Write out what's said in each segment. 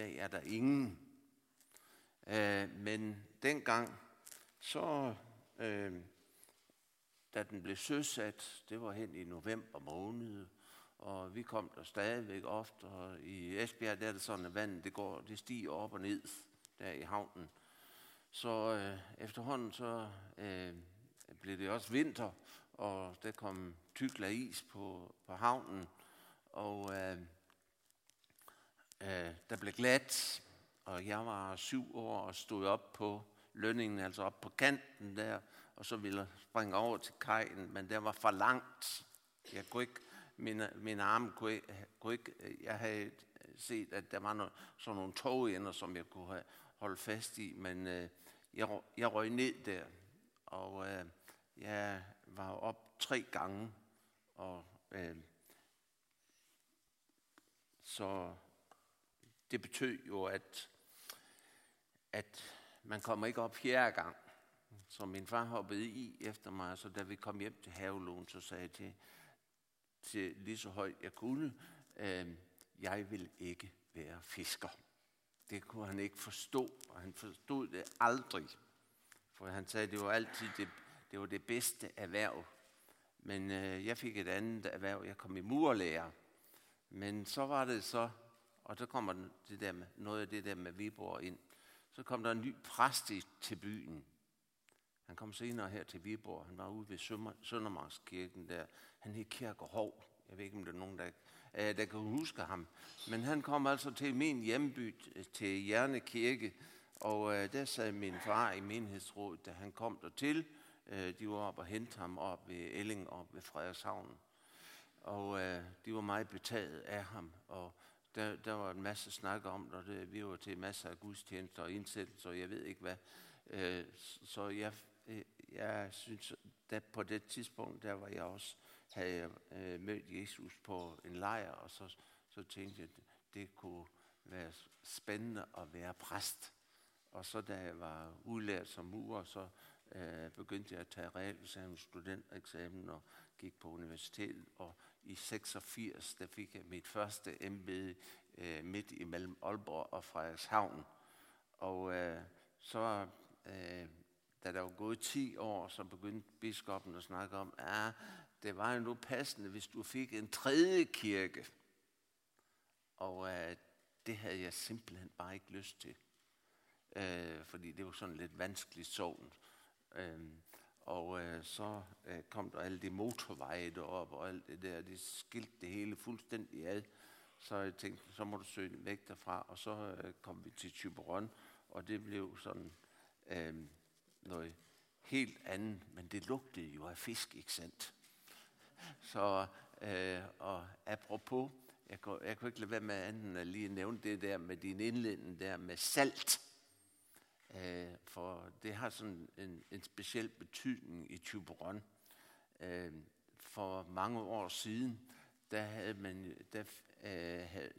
dag er der ingen. Øh, men dengang, så øh, da den blev søsat, det var hen i november måned, og vi kom der stadigvæk ofte, og i Esbjerg der er det sådan, at vandet det går, det stiger op og ned der i havnen. Så øh, efterhånden så øh, blev det også vinter, og der kom tykler is på, på havnen, og øh, øh, der blev glat, og jeg var syv år og stod op på lønningen, altså op på kanten der, og så ville jeg springe over til kajen, men der var for langt. Jeg kunne ikke, mine, mine arme kunne ikke, kunne ikke, jeg havde set, at der var no, sådan nogle togender, som jeg kunne have holdt fast i, men øh, jeg, jeg røg ned der, og øh, jeg var op tre gange, og øh, så det betød jo, at, at man kommer ikke op fjerde gang. Så min far hoppede i efter mig, så da vi kom hjem til havelån, så sagde jeg til, til lige så højt jeg kunne, øh, jeg vil ikke være fisker. Det kunne han ikke forstå, og han forstod det aldrig. For han sagde, det var altid det, det, var det bedste erhverv. Men øh, jeg fik et andet erhverv. Jeg kom i murlærer. Men så var det så, og så kommer det der med, noget af det der med Viborg ind. Så kom der en ny præst til byen. Han kom senere her til Viborg. Han var ude ved Søndermarkskirken der. Han hed Kirke Hov. Jeg ved ikke, om der er nogen, der, øh, der kan huske ham. Men han kom altså til min hjemby, til Hjerne Kirke. Og øh, der sad min far i menighedsrådet, da han kom dertil. Øh, de var op og hente ham op ved Elling op ved Frederikshavn. Og øh, de var meget betaget af ham. Og der, der var en masse snak om, og det, vi var til masser af gudstjenester og indsættelser, og jeg ved ikke hvad. Øh, så jeg, øh, jeg synes, at på det tidspunkt, der var jeg også, havde jeg øh, mødt Jesus på en lejr, og så, så tænkte jeg, at det kunne være spændende at være præst. Og så da jeg var udlært som murer, så øh, begyndte jeg at tage realeksamen, studentereksamen og gik på universitetet. Og i 86, der fik jeg mit første embede øh, midt imellem Aalborg og Frederikshavn. Og øh, så, øh, da der var gået 10 år, så begyndte biskoppen at snakke om, at ah, det var jo nu passende, hvis du fik en tredje kirke. Og øh, det havde jeg simpelthen bare ikke lyst til. Øh, fordi det var sådan lidt vanskeligt sovn. Øh, og øh, så øh, kom der alle de motorveje derop og alt det der. De skilte det hele fuldstændig ad. Så jeg tænkte, så må du søge væk derfra. Og så øh, kom vi til Tyberon, og det blev sådan øh, noget helt andet. Men det lugtede jo af fisk, ikke sandt? Så, øh, og apropos, jeg kunne, jeg kunne ikke lade være med anden at lige nævne det der med din indledning der med salt. Øh, for det har sådan en, en speciel betydning i Tyberon. Øh, for mange år siden, der, havde man, der øh, havde,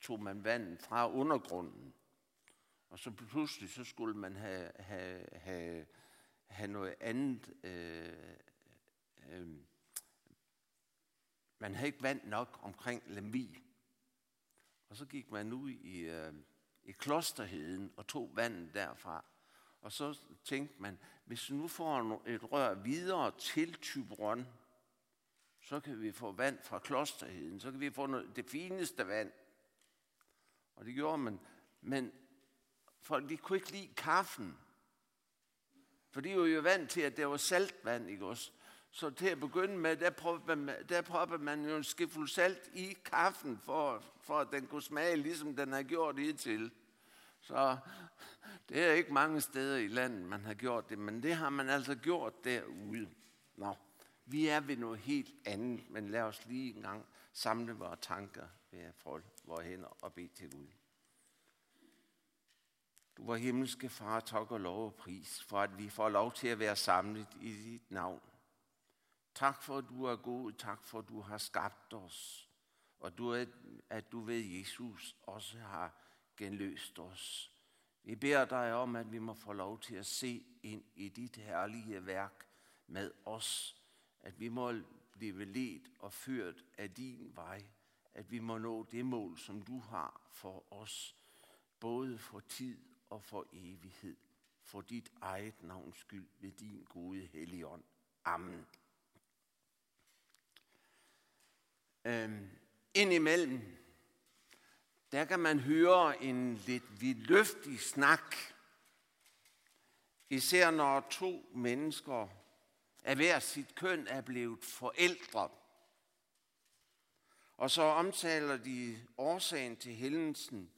tog man vand fra undergrunden. Og så pludselig så skulle man have, have, have, have noget andet. Øh, øh, man havde ikke vand nok omkring Lemvi. Og så gik man ud i, øh, i klosterheden og tog vandet derfra. Og så tænkte man, hvis vi nu får et rør videre til Tyberon, så kan vi få vand fra klosterheden, så kan vi få noget, det fineste vand. Og det gjorde man. Men folk de kunne ikke lide kaffen. For de var jo vant til, at det var saltvand, ikke også? Så til at begynde med, der prøvede man, der prøvede man jo en skifuld salt i kaffen, for, for at den kunne smage, ligesom den har gjort til. Så det er ikke mange steder i landet, man har gjort det, men det har man altså gjort derude. Nå, vi er ved noget helt andet, men lad os lige en gang samle vores tanker ved at få vores hænder og bede til Gud. Du var himmelske far, tak og lov og pris, for at vi får lov til at være samlet i dit navn. Tak for, at du er god. Tak for, at du har skabt os. Og du, at du ved, Jesus også har genløst os. Vi beder dig om, at vi må få lov til at se ind i dit herlige værk med os. At vi må blive ledt og ført af din vej. At vi må nå det mål, som du har for os. både for tid og for evighed, for dit eget navns skyld ved din gode helligånd. Amen. Øhm, indimellem, der kan man høre en lidt vidløftig snak, især når to mennesker af hver sit køn er blevet forældre. Og så omtaler de årsagen til hændelsen.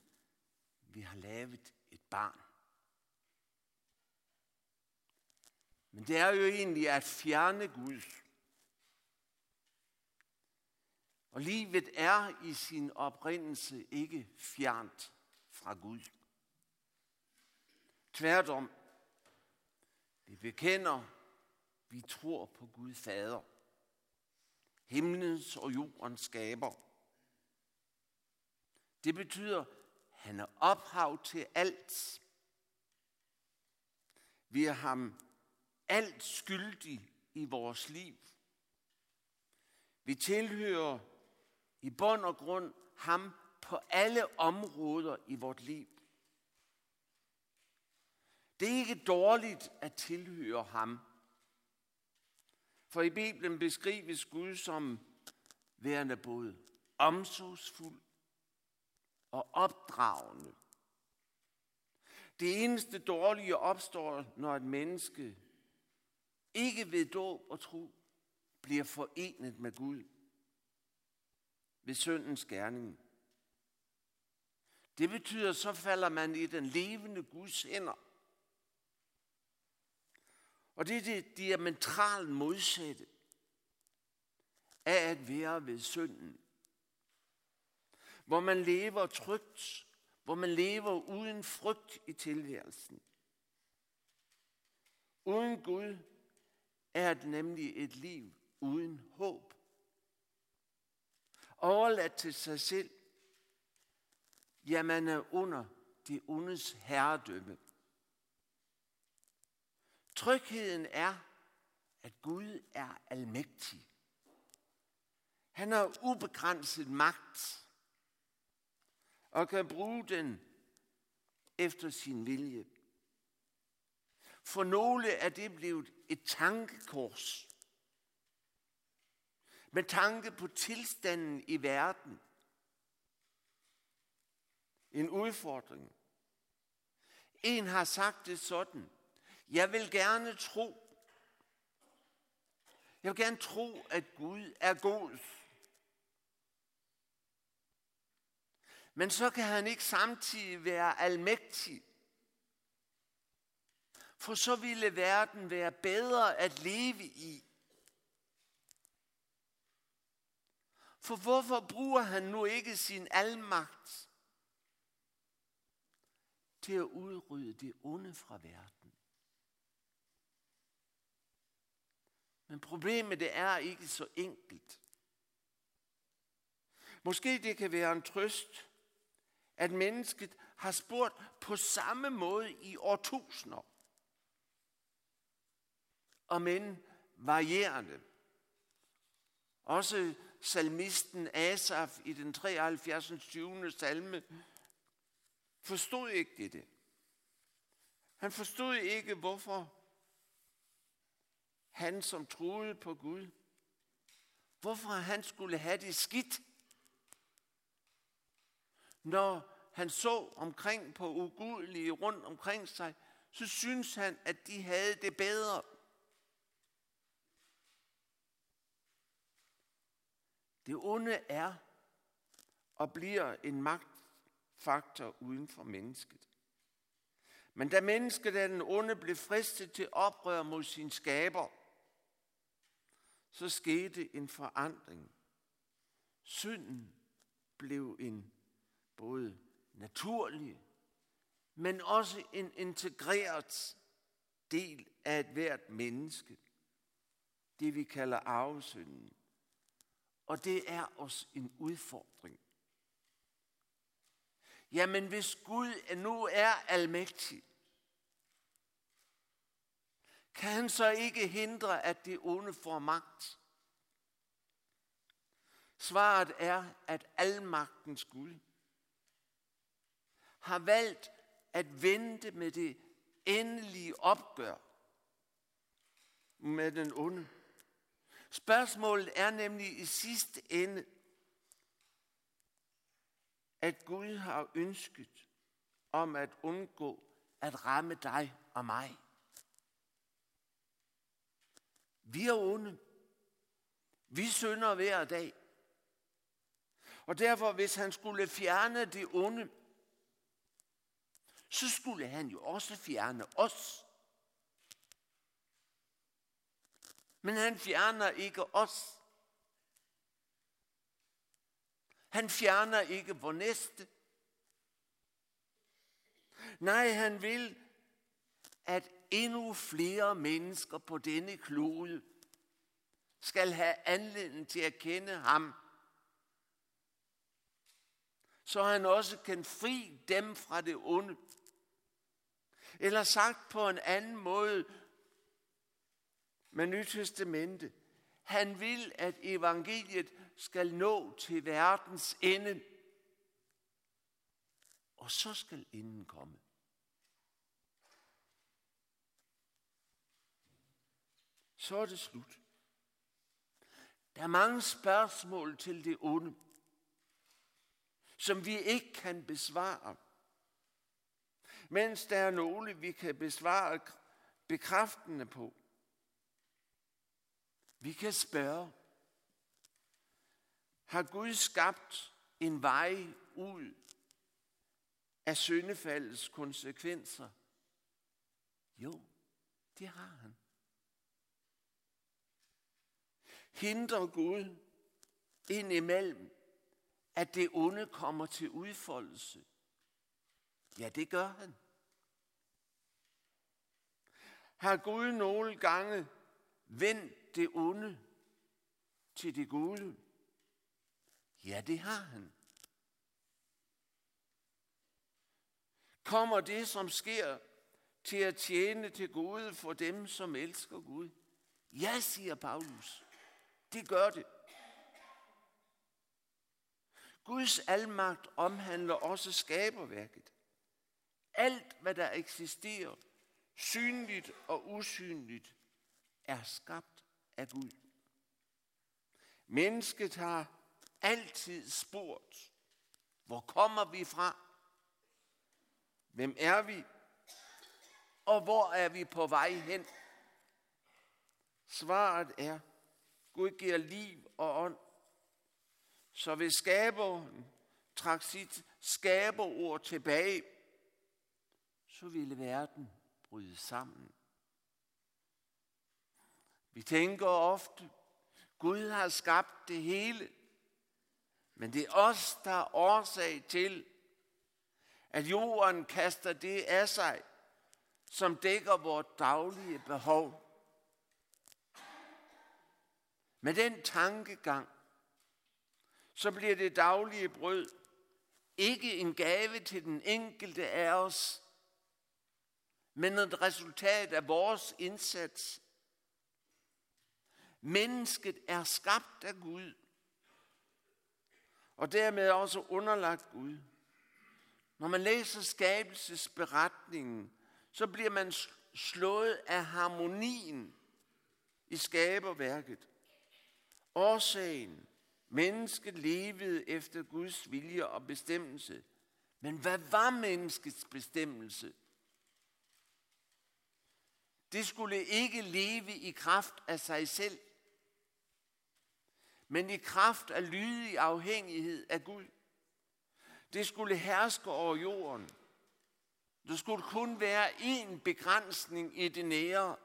Vi har lavet et barn. Men det er jo egentlig at fjerne Gud. Og livet er i sin oprindelse ikke fjernt fra Gud. Tværtom, vi bekender, vi tror på Gud Fader, himlens og jordens skaber. Det betyder, han er ophav til alt. Vi er ham alt skyldig i vores liv. Vi tilhører i bund og grund ham på alle områder i vort liv. Det er ikke dårligt at tilhøre ham. For i Bibelen beskrives Gud som værende både omsorgsfuld og opdragende. Det eneste dårlige opstår, når et menneske ikke ved dåb og tro bliver forenet med Gud ved syndens gerning. Det betyder, så falder man i den levende Guds hænder. Og det er det diametralt modsatte af at være ved synden. Hvor man lever trygt, hvor man lever uden frygt i tilværelsen. Uden Gud er det nemlig et liv uden håb. Overladt til sig selv, ja, man er under det ondes herredømme. Trygheden er, at Gud er almægtig. Han har ubegrænset magt og kan bruge den efter sin vilje. For nogle er det blevet et tankekors. Med tanke på tilstanden i verden. En udfordring. En har sagt det sådan. Jeg vil gerne tro. Jeg vil gerne tro, at Gud er god. Men så kan han ikke samtidig være almægtig. For så ville verden være bedre at leve i. For hvorfor bruger han nu ikke sin almagt til at udrydde det onde fra verden? Men problemet det er ikke så enkelt. Måske det kan være en trøst, at mennesket har spurgt på samme måde i årtusinder. Og men varierende. Også salmisten Asaf i den 73. 20. salme forstod ikke det. Han forstod ikke, hvorfor han som troede på Gud, hvorfor han skulle have det skidt, når han så omkring på ugudelige rundt omkring sig, så synes han, at de havde det bedre. Det onde er og bliver en magtfaktor uden for mennesket. Men da mennesket af den onde blev fristet til oprør mod sin skaber, så skete en forandring. Synden blev en både naturlig, men også en integreret del af et hvert menneske. Det vi kalder arvesynden. Og det er os en udfordring. Jamen hvis Gud nu er almægtig, kan han så ikke hindre, at det onde får magt? Svaret er, at almagtens Gud har valgt at vente med det endelige opgør med den onde. Spørgsmålet er nemlig i sidste ende, at Gud har ønsket om at undgå at ramme dig og mig. Vi er onde. Vi synder hver dag. Og derfor, hvis han skulle fjerne det onde, så skulle han jo også fjerne os. Men han fjerner ikke os. Han fjerner ikke vor næste. Nej, han vil, at endnu flere mennesker på denne klode skal have anledning til at kende ham, så han også kan fri dem fra det onde. Eller sagt på en anden måde med Nyt Testamente, han vil, at evangeliet skal nå til verdens ende, og så skal inden komme. Så er det slut. Der er mange spørgsmål til det onde, som vi ikke kan besvare. Mens der er nogle, vi kan besvare bekræftende på. Vi kan spørge, har Gud skabt en vej ud af syndefaldets konsekvenser? Jo, det har han. Hindrer Gud indimellem, at det onde kommer til udfoldelse? Ja, det gør han. Har Gud nogle gange vendt det onde til det gode? Ja, det har han. Kommer det, som sker, til at tjene til gode for dem, som elsker Gud? Ja, siger Paulus. Det gør det. Guds almagt omhandler også skaberværket. Alt, hvad der eksisterer, synligt og usynligt, er skabt af Gud. Mennesket har altid spurgt, hvor kommer vi fra? Hvem er vi? Og hvor er vi på vej hen? Svaret er, Gud giver liv og ånd. Så hvis skaberen trak sit skaberord tilbage, så ville verden bryde sammen. Vi tænker ofte, Gud har skabt det hele, men det er os, der er årsag til, at jorden kaster det af sig, som dækker vores daglige behov. Med den tankegang, så bliver det daglige brød ikke en gave til den enkelte af os, men et resultat af vores indsats. Mennesket er skabt af Gud, og dermed også underlagt Gud. Når man læser skabelsesberetningen, så bliver man slået af harmonien i skaberværket. Årsagen, mennesket levede efter Guds vilje og bestemmelse. Men hvad var menneskets bestemmelse? Det skulle ikke leve i kraft af sig selv men i kraft af lydig afhængighed af Gud. Det skulle herske over jorden. Der skulle kun være én begrænsning i det nære.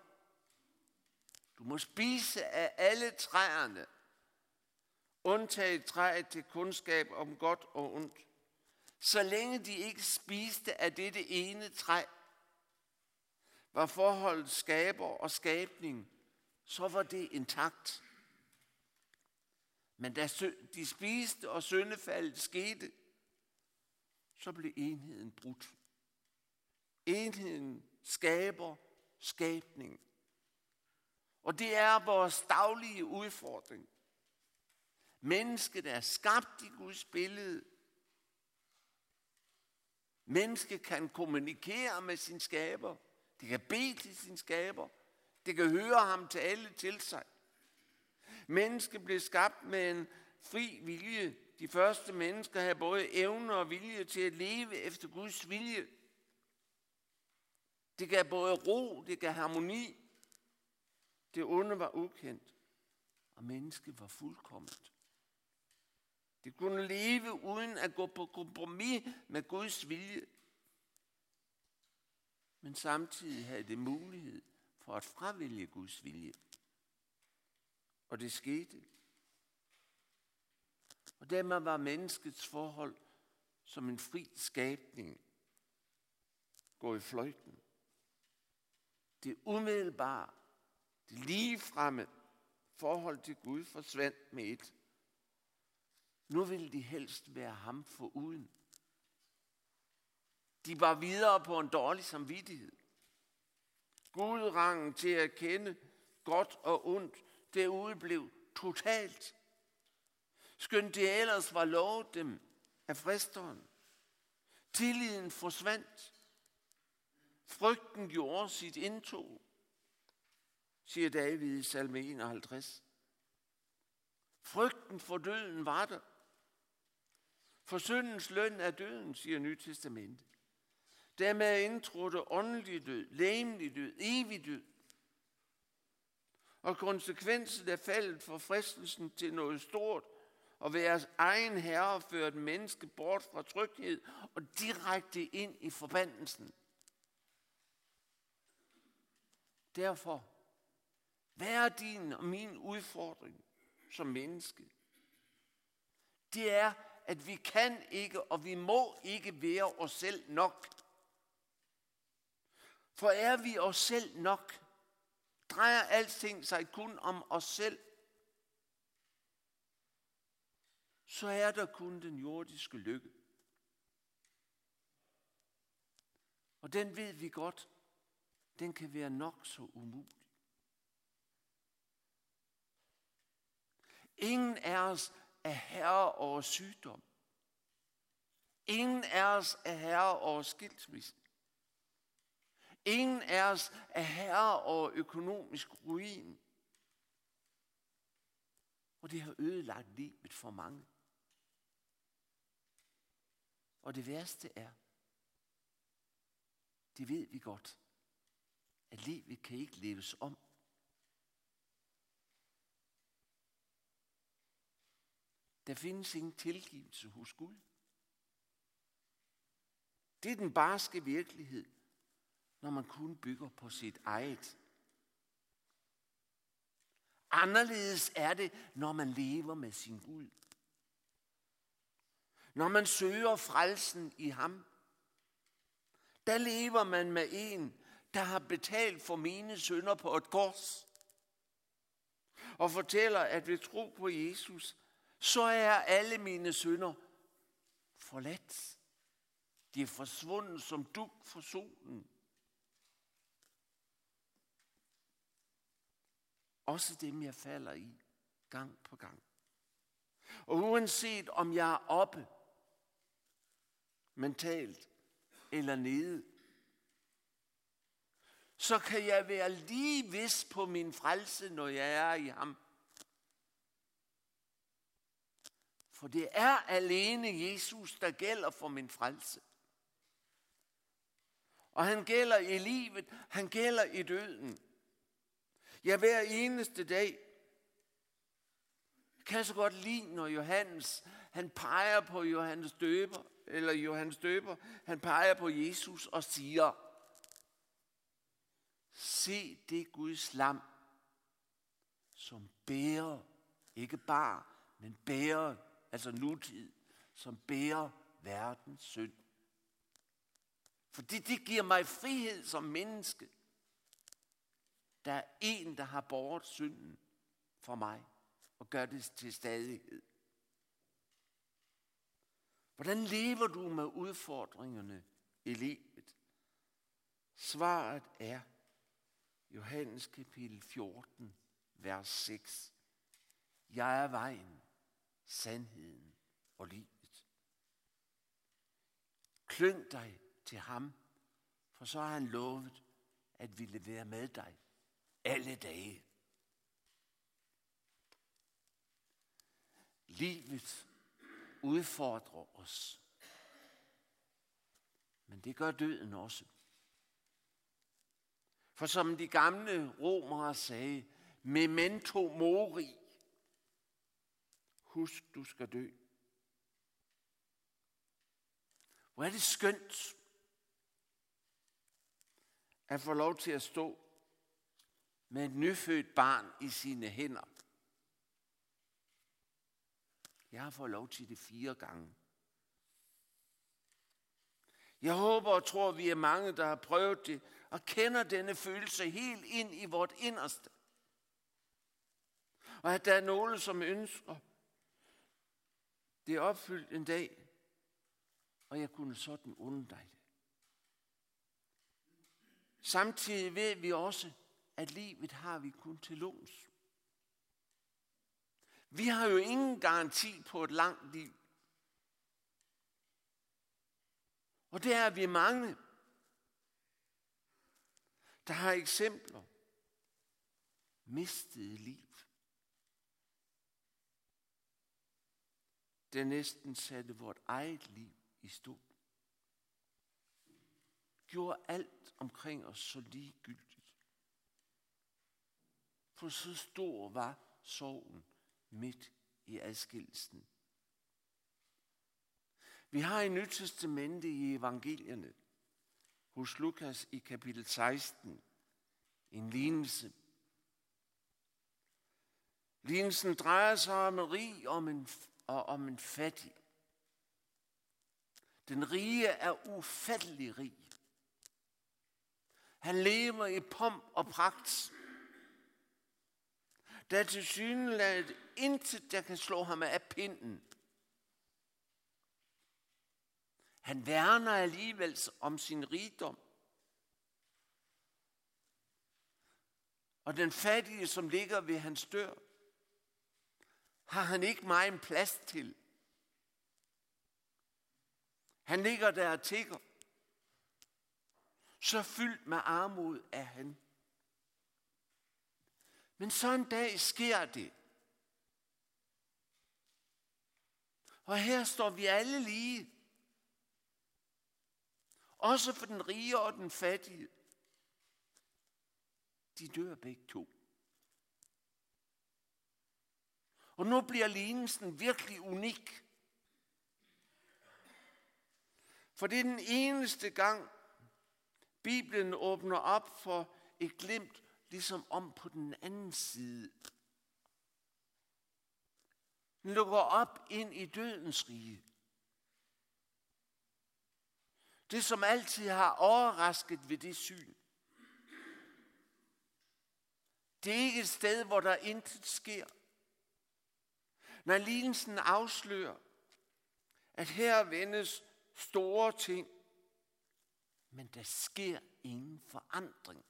Du må spise af alle træerne, undtaget træet til kundskab om godt og ondt. Så længe de ikke spiste af dette ene træ, var forholdet skaber og skabning, så var det intakt. Men da de spiste og syndefaldet skete, så blev enheden brudt. Enheden skaber skabning. Og det er vores daglige udfordring. Mennesket er skabt i Guds billede. Mennesket kan kommunikere med sin skaber. Det kan bede til sin skaber. Det kan høre ham tale til sig. Mennesket blev skabt med en fri vilje. De første mennesker havde både evne og vilje til at leve efter Guds vilje. Det gav både ro, det gav harmoni. Det onde var ukendt, og mennesket var fuldkommet. Det kunne leve uden at gå på kompromis med Guds vilje. Men samtidig havde det mulighed for at fravælge Guds vilje. Og det skete. Og dermed var menneskets forhold som en fri skabning gå i fløjten. Det umiddelbare, det ligefremme forhold til Gud forsvandt med et. Nu ville de helst være ham for uden. De var videre på en dårlig samvittighed. Gudrangen til at kende godt og ondt, det udeblev totalt. Skønt det ellers var lovet dem af fristeren. Tilliden forsvandt. Frygten gjorde sit indtog, siger David i salme 51. Frygten for døden var der. For syndens løn er døden, siger Nyt Testamentet. Dermed indtrådte åndelig død, læmelig død, evig død. Og konsekvensen af faldet for fristelsen til noget stort, og være egen herre ført menneske bort fra tryghed og direkte ind i forbandelsen. Derfor, hvad er din og min udfordring som menneske? Det er, at vi kan ikke og vi må ikke være os selv nok. For er vi os selv nok, drejer alting sig kun om os selv, så er der kun den jordiske lykke. Og den ved vi godt, den kan være nok så umulig. Ingen af os er herre over sygdom. Ingen af os er herre over skilsmisse. Ingen af os er herre over økonomisk ruin. Og det har ødelagt livet for mange. Og det værste er, det ved vi godt, at livet kan ikke leves om. Der findes ingen tilgivelse hos Gud. Det er den barske virkelighed, når man kun bygger på sit eget. Anderledes er det, når man lever med sin Gud. Når man søger frelsen i ham, der lever man med en, der har betalt for mine sønder på et kors. Og fortæller, at ved tro på Jesus, så er alle mine sønder forladt. De er forsvundet som duk for solen. Også dem, jeg falder i gang på gang. Og uanset om jeg er oppe mentalt eller nede, så kan jeg være lige vis på min frelse, når jeg er i ham. For det er alene Jesus, der gælder for min frelse. Og han gælder i livet, han gælder i døden. Ja, hver eneste dag kan så godt lide, når Johannes, han peger på Johannes døber, eller Johannes døber, han peger på Jesus og siger, se det Guds lam, som bærer, ikke bare, men bærer, altså nutid, som bærer verdens synd. Fordi det giver mig frihed som menneske. Der er en, der har båret synden for mig og gør det til stadighed. Hvordan lever du med udfordringerne i livet? Svaret er Johannes kapitel 14, vers 6. Jeg er vejen, sandheden og livet. Klyng dig til ham, for så har han lovet at ville være med dig alle dage. Livet udfordrer os. Men det gør døden også. For som de gamle romere sagde, memento mori, husk du skal dø. Hvor er det skønt at få lov til at stå med et nyfødt barn i sine hænder. Jeg har fået lov til det fire gange. Jeg håber og tror, at vi er mange, der har prøvet det, og kender denne følelse helt ind i vort inderste. Og at der er nogen, som ønsker, det er opfyldt en dag, og jeg kunne sådan unde dig det. Samtidig ved vi også, at livet har vi kun til låns. Vi har jo ingen garanti på et langt liv. Og det er vi mange, der har eksempler. Mistede liv. Det næsten satte vort eget liv i stå. Gjorde alt omkring os så ligegyldigt. For så stor var sorgen midt i adskillelsen. Vi har i Nyt Testamente i evangelierne hos Lukas i kapitel 16 en lignelse. Lignelsen drejer sig om en rig om en, og om en fattig. Den rige er ufattelig rig. Han lever i pomp og pragt. Der er til synligheden intet, der kan slå ham af pinden. Han værner alligevel om sin rigdom. Og den fattige, som ligger ved hans dør, har han ikke meget plads til. Han ligger der og tigger. Så fyldt med armod er han. Men så en dag sker det. Og her står vi alle lige. Også for den rige og den fattige. De dør begge to. Og nu bliver lignelsen virkelig unik. For det er den eneste gang, Bibelen åbner op for et glimt, ligesom om på den anden side. Den lukker op ind i dødens rige. Det, som altid har overrasket ved det syn. Det er ikke et sted, hvor der intet sker. Når lignelsen afslører, at her vendes store ting, men der sker ingen forandring.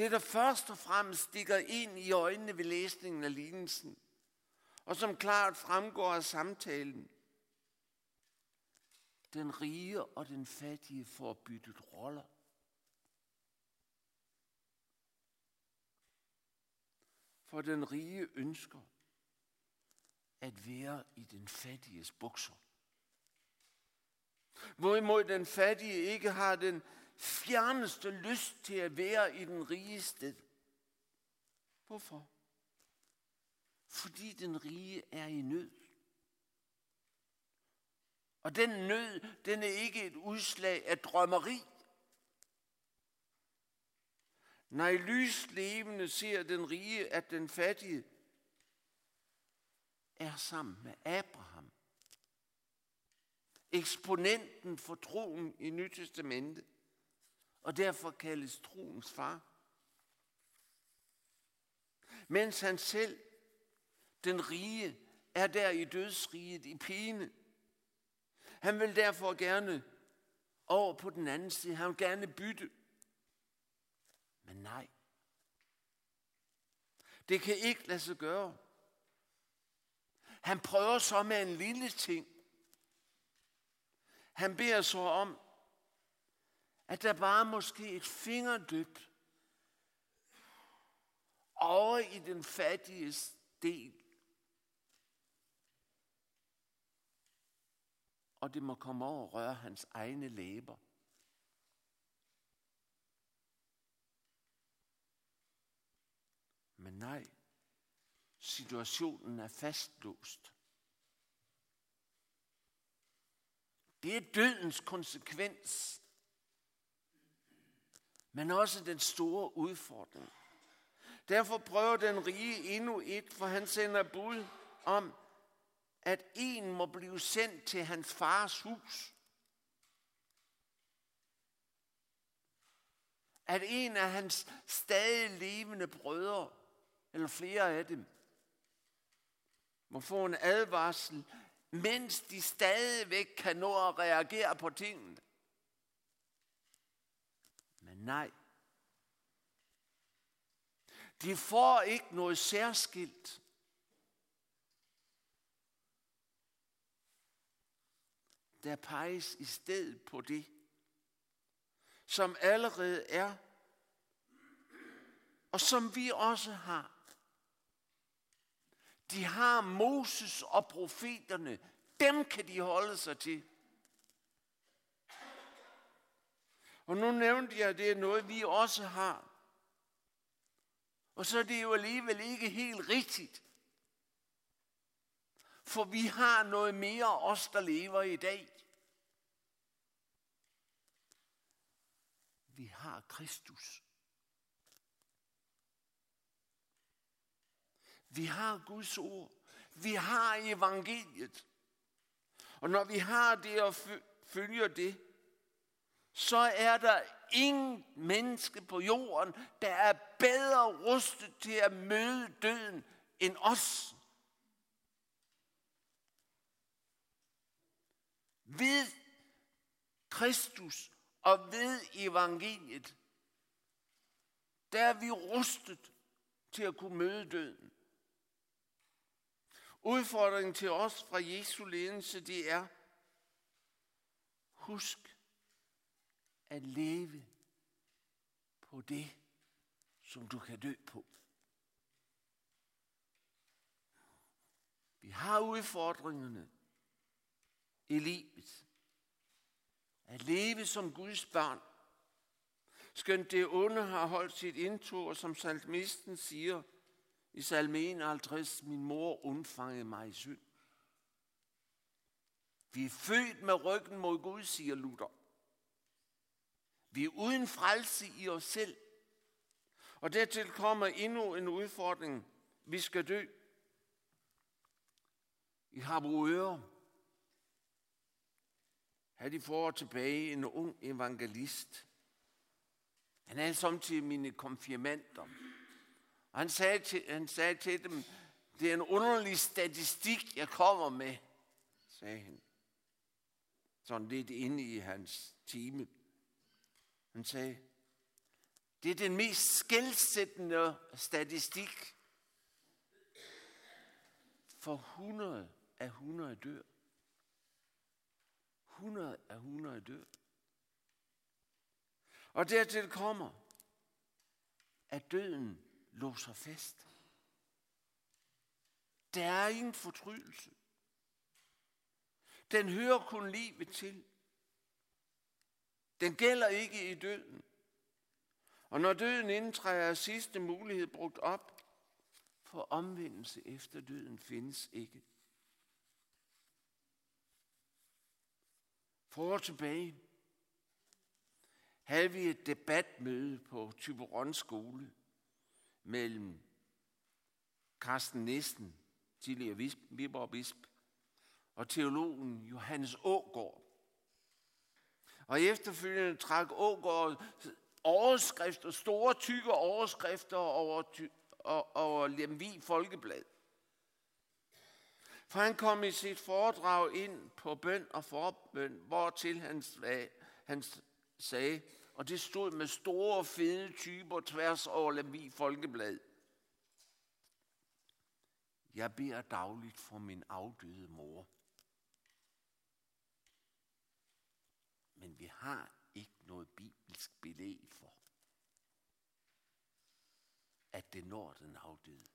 Det, der først og fremmest stikker ind i øjnene ved læsningen af lignelsen, og som klart fremgår af samtalen, den rige og den fattige får byttet roller. For den rige ønsker at være i den fattiges bukser. Hvorimod den fattige ikke har den fjerneste lyst til at være i den rige sted. Hvorfor? Fordi den rige er i nød. Og den nød, den er ikke et udslag af drømmeri. Nej, lyslevende ser den rige, at den fattige er sammen med Abraham. Eksponenten for troen i Nyt Testamente. Og derfor kaldes troens far. Mens han selv, den rige, er der i dødsriget i pine. Han vil derfor gerne over på den anden side. Han vil gerne bytte. Men nej. Det kan ikke lade sig gøre. Han prøver så med en lille ting. Han beder så om, at der bare måske et fingerdyb over i den fattige del. Og det må komme over og røre hans egne læber. Men nej, situationen er fastlåst. Det er dødens konsekvens, men også den store udfordring. Derfor prøver den rige endnu et, for han sender bud om, at en må blive sendt til hans fars hus. At en af hans stadig levende brødre, eller flere af dem, må få en advarsel, mens de stadigvæk kan nå at reagere på tingene. Men nej, de får ikke noget særskilt. Der peges i stedet på det, som allerede er, og som vi også har. De har Moses og profeterne. Dem kan de holde sig til. Og nu nævnte jeg, at det er noget, vi også har. Og så er det jo alligevel ikke helt rigtigt. For vi har noget mere os, der lever i dag. Vi har Kristus. Vi har Guds ord. Vi har evangeliet. Og når vi har det og følger det, så er der ingen menneske på jorden, der er bedre rustet til at møde døden end os. Ved Kristus og ved evangeliet, der er vi rustet til at kunne møde døden. Udfordringen til os fra Jesu ledelse, det er, husk at leve på det, som du kan dø på. Vi har udfordringerne i livet. At leve som Guds barn. Skønt det onde har holdt sit indtog, og som salmisten siger i salme 51, min mor undfangede mig i synd. Vi er født med ryggen mod Gud, siger Luther. Vi er uden frelse i os selv. Og dertil kommer endnu en udfordring. Vi skal dø. I Harboøre havde de for tilbage en ung evangelist. Han er samtidig mine konfirmander. Og han sagde, til, han sagde til dem, det er en underlig statistik, jeg kommer med, sagde han. Sådan lidt inde i hans time. Han sagde, det er den mest skældsættende statistik. For 100 af 100 dør. 100 af 100 dør. Og dertil kommer, at døden låser fast. Der er ingen fortrydelse. Den hører kun livet til. Den gælder ikke i døden. Og når døden indtræder, er sidste mulighed brugt op, for omvendelse efter døden findes ikke. For år tilbage havde vi et debatmøde på Tyberon skole mellem Carsten Nissen, tidligere Viborg Bisp, og teologen Johannes Ågård. Og efterfølgende trak Ågård overskrifter, store tykke overskrifter over, ty, over Lemvi Folkeblad. For han kom i sit foredrag ind på bøn og forbøn, hvor til han, han sagde, og det stod med store, fede typer tværs over Lemvi Folkeblad. Jeg beder dagligt for min afdøde mor. Men vi har ikke noget bibelsk belæg for, at det når den afdøde.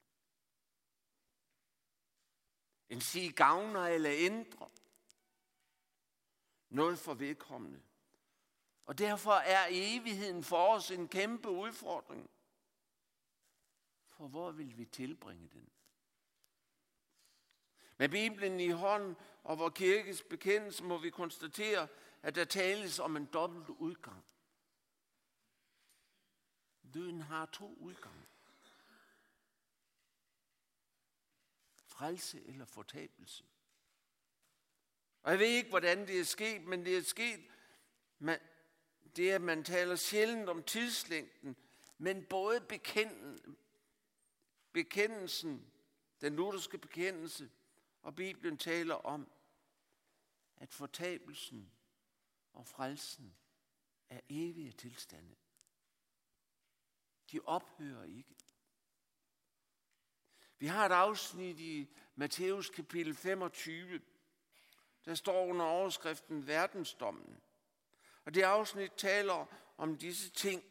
En sige gavner eller ændrer noget for vedkommende. Og derfor er evigheden for os en kæmpe udfordring. For hvor vil vi tilbringe den? Med Bibelen i hånden og vores kirkes bekendelse må vi konstatere, at der tales om en dobbelt udgang. Døden har to udgange. Frelse eller fortabelse. Og jeg ved ikke, hvordan det er sket, men det er sket, man, det er, at man taler sjældent om tidslængden, men både bekenden, bekendelsen, den lutherske bekendelse, og Bibelen taler om, at fortabelsen og frelsen er evige tilstande. De ophører ikke. Vi har et afsnit i Matthæus kapitel 25, der står under overskriften verdensdommen. Og det afsnit taler om disse ting.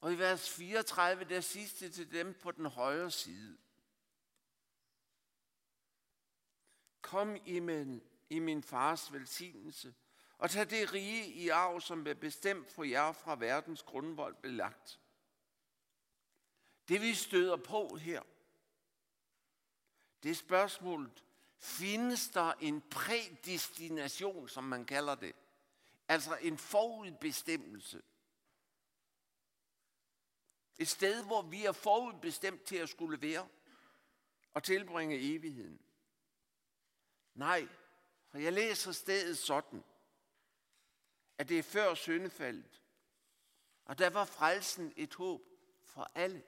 Og i vers 34, der sidste til dem på den højre side. Kom i min, i min fars velsignelse, og tag det rige i arv, som er bestemt for jer fra verdens grundvold belagt. Det vi støder på her, det er spørgsmålet, findes der en prædestination, som man kalder det? Altså en forudbestemmelse. Et sted, hvor vi er forudbestemt til at skulle være og tilbringe evigheden. Nej, for jeg læser stedet sådan, at det er før syndefaldet, og der var frelsen et håb for alle.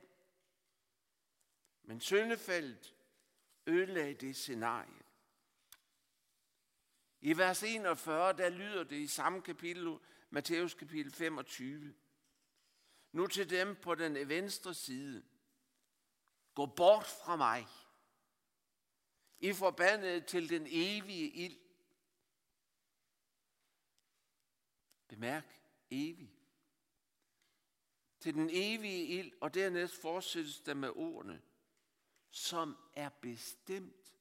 Men syndefaldet ødelagde det scenarie. I vers 41, der lyder det i samme kapitel, Matthæus kapitel 25. Nu til dem på den venstre side. Gå bort fra mig. I forbandet til den evige ild. Bemærk, evig. Til den evige ild, og dernæst fortsættes der med ordene, som er bestemt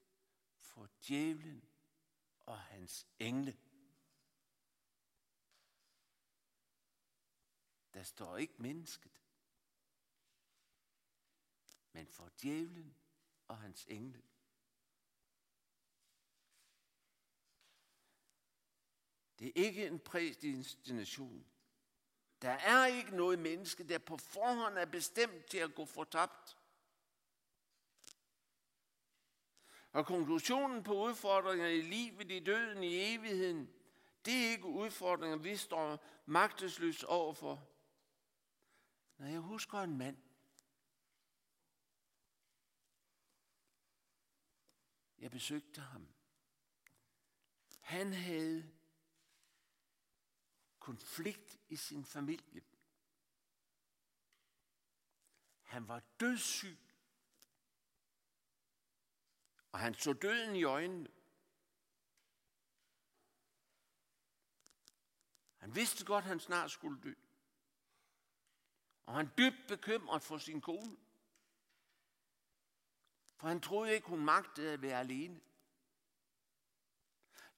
for djævlen og hans engle. Der står ikke mennesket, men for djævlen og hans engle. Det er ikke en prædestination. Der er ikke noget menneske, der på forhånd er bestemt til at gå fortabt. Og konklusionen på udfordringer i livet, i døden, i evigheden, det er ikke udfordringer, vi står magtesløs overfor. Når jeg husker en mand, jeg besøgte ham. Han havde konflikt i sin familie. Han var dødssyg. Og han så døden i øjnene. Han vidste godt, at han snart skulle dø. Og han dybt bekymret for sin kone. For han troede ikke, hun magtede at være alene.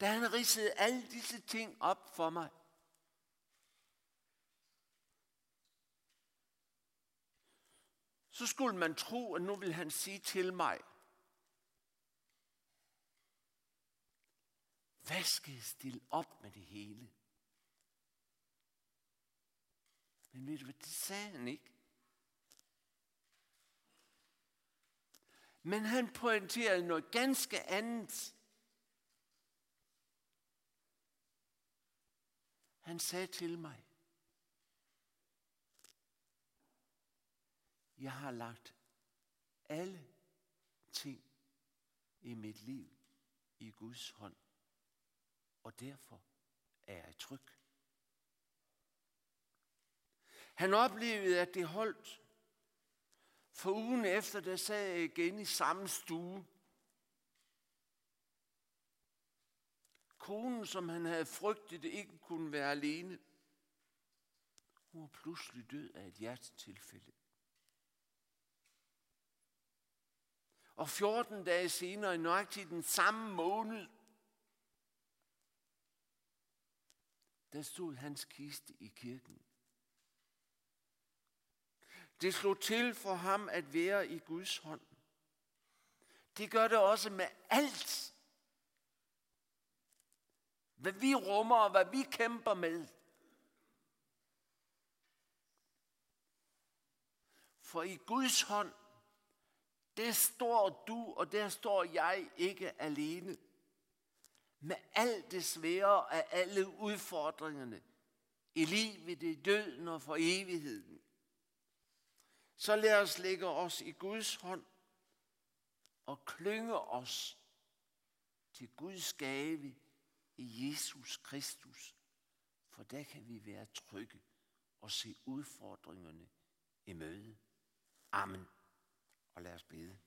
Da han ridsede alle disse ting op for mig, så skulle man tro, at nu vil han sige til mig, Hvad skal jeg stille op med det hele? Men ved du hvad, det sagde han ikke. Men han pointerede noget ganske andet. Han sagde til mig, jeg har lagt alle ting i mit liv i Guds hånd og derfor er jeg tryg. Han oplevede, at det holdt. For ugen efter, der sad jeg igen i samme stue. Konen, som han havde frygtet, ikke kunne være alene. Hun var pludselig død af et hjertetilfælde. Og 14 dage senere, i nøjagtigt den samme måned, der stod hans kiste i kirken. Det slog til for ham at være i Guds hånd. Det gør det også med alt, hvad vi rummer og hvad vi kæmper med. For i Guds hånd, der står du og der står jeg ikke alene. Med alt det svære af alle udfordringerne i livet, i døden og for evigheden. Så lad os lægge os i Guds hånd og klynge os til Guds gave i Jesus Kristus. For der kan vi være trygge og se udfordringerne i møde. Amen. Og lad os bede.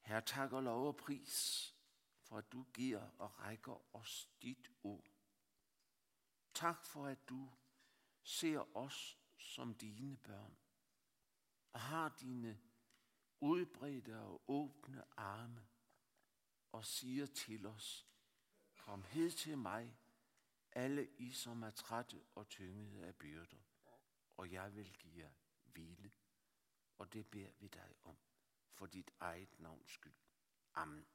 Herre, tak og lov og pris, for at du giver og rækker os dit ord. Tak for, at du ser os som dine børn og har dine udbredte og åbne arme og siger til os, kom hed til mig, alle I, som er trætte og tyngede af byrder, og jeg vil give jer hvile. Og det beder vi dig om, for dit eget navns skyld. Amen.